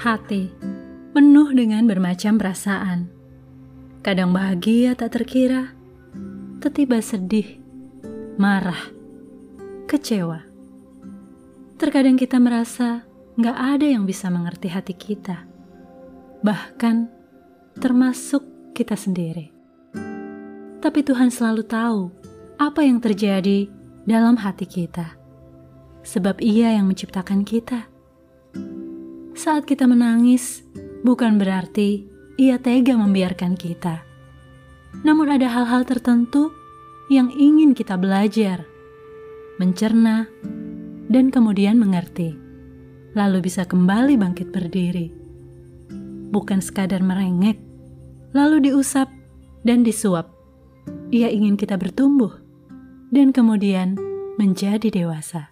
Hati penuh dengan bermacam perasaan. Kadang bahagia tak terkira, tiba sedih, marah, kecewa. Terkadang kita merasa nggak ada yang bisa mengerti hati kita, bahkan termasuk kita sendiri. Tapi Tuhan selalu tahu apa yang terjadi dalam hati kita, sebab Ia yang menciptakan kita. Saat kita menangis, bukan berarti ia tega membiarkan kita. Namun ada hal-hal tertentu yang ingin kita belajar, mencerna, dan kemudian mengerti. Lalu bisa kembali bangkit berdiri. Bukan sekadar merengek, lalu diusap dan disuap. Ia ingin kita bertumbuh dan kemudian menjadi dewasa.